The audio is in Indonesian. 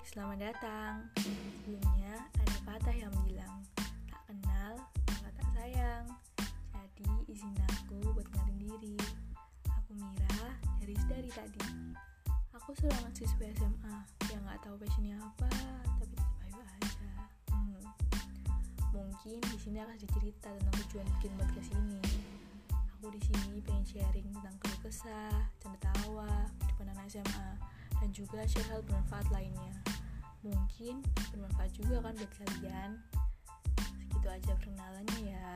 selamat datang. Sebelumnya ada patah yang bilang, tak kenal, maka tak sayang. Jadi izin aku buat ngalin diri. Aku Mira, dari dari tadi. Aku seorang siswa SMA yang gak tahu passionnya apa, tapi tetap ayo aja. Hmm. Mungkin di sini akan cerita tentang tujuan bikin podcast ini. Aku di sini pengen sharing tentang keluh kesah, canda tawa, kehidupan SMA, dan juga share hal bermanfaat lainnya. Mungkin bermanfaat juga kan buat kalian. Segitu aja perkenalannya ya.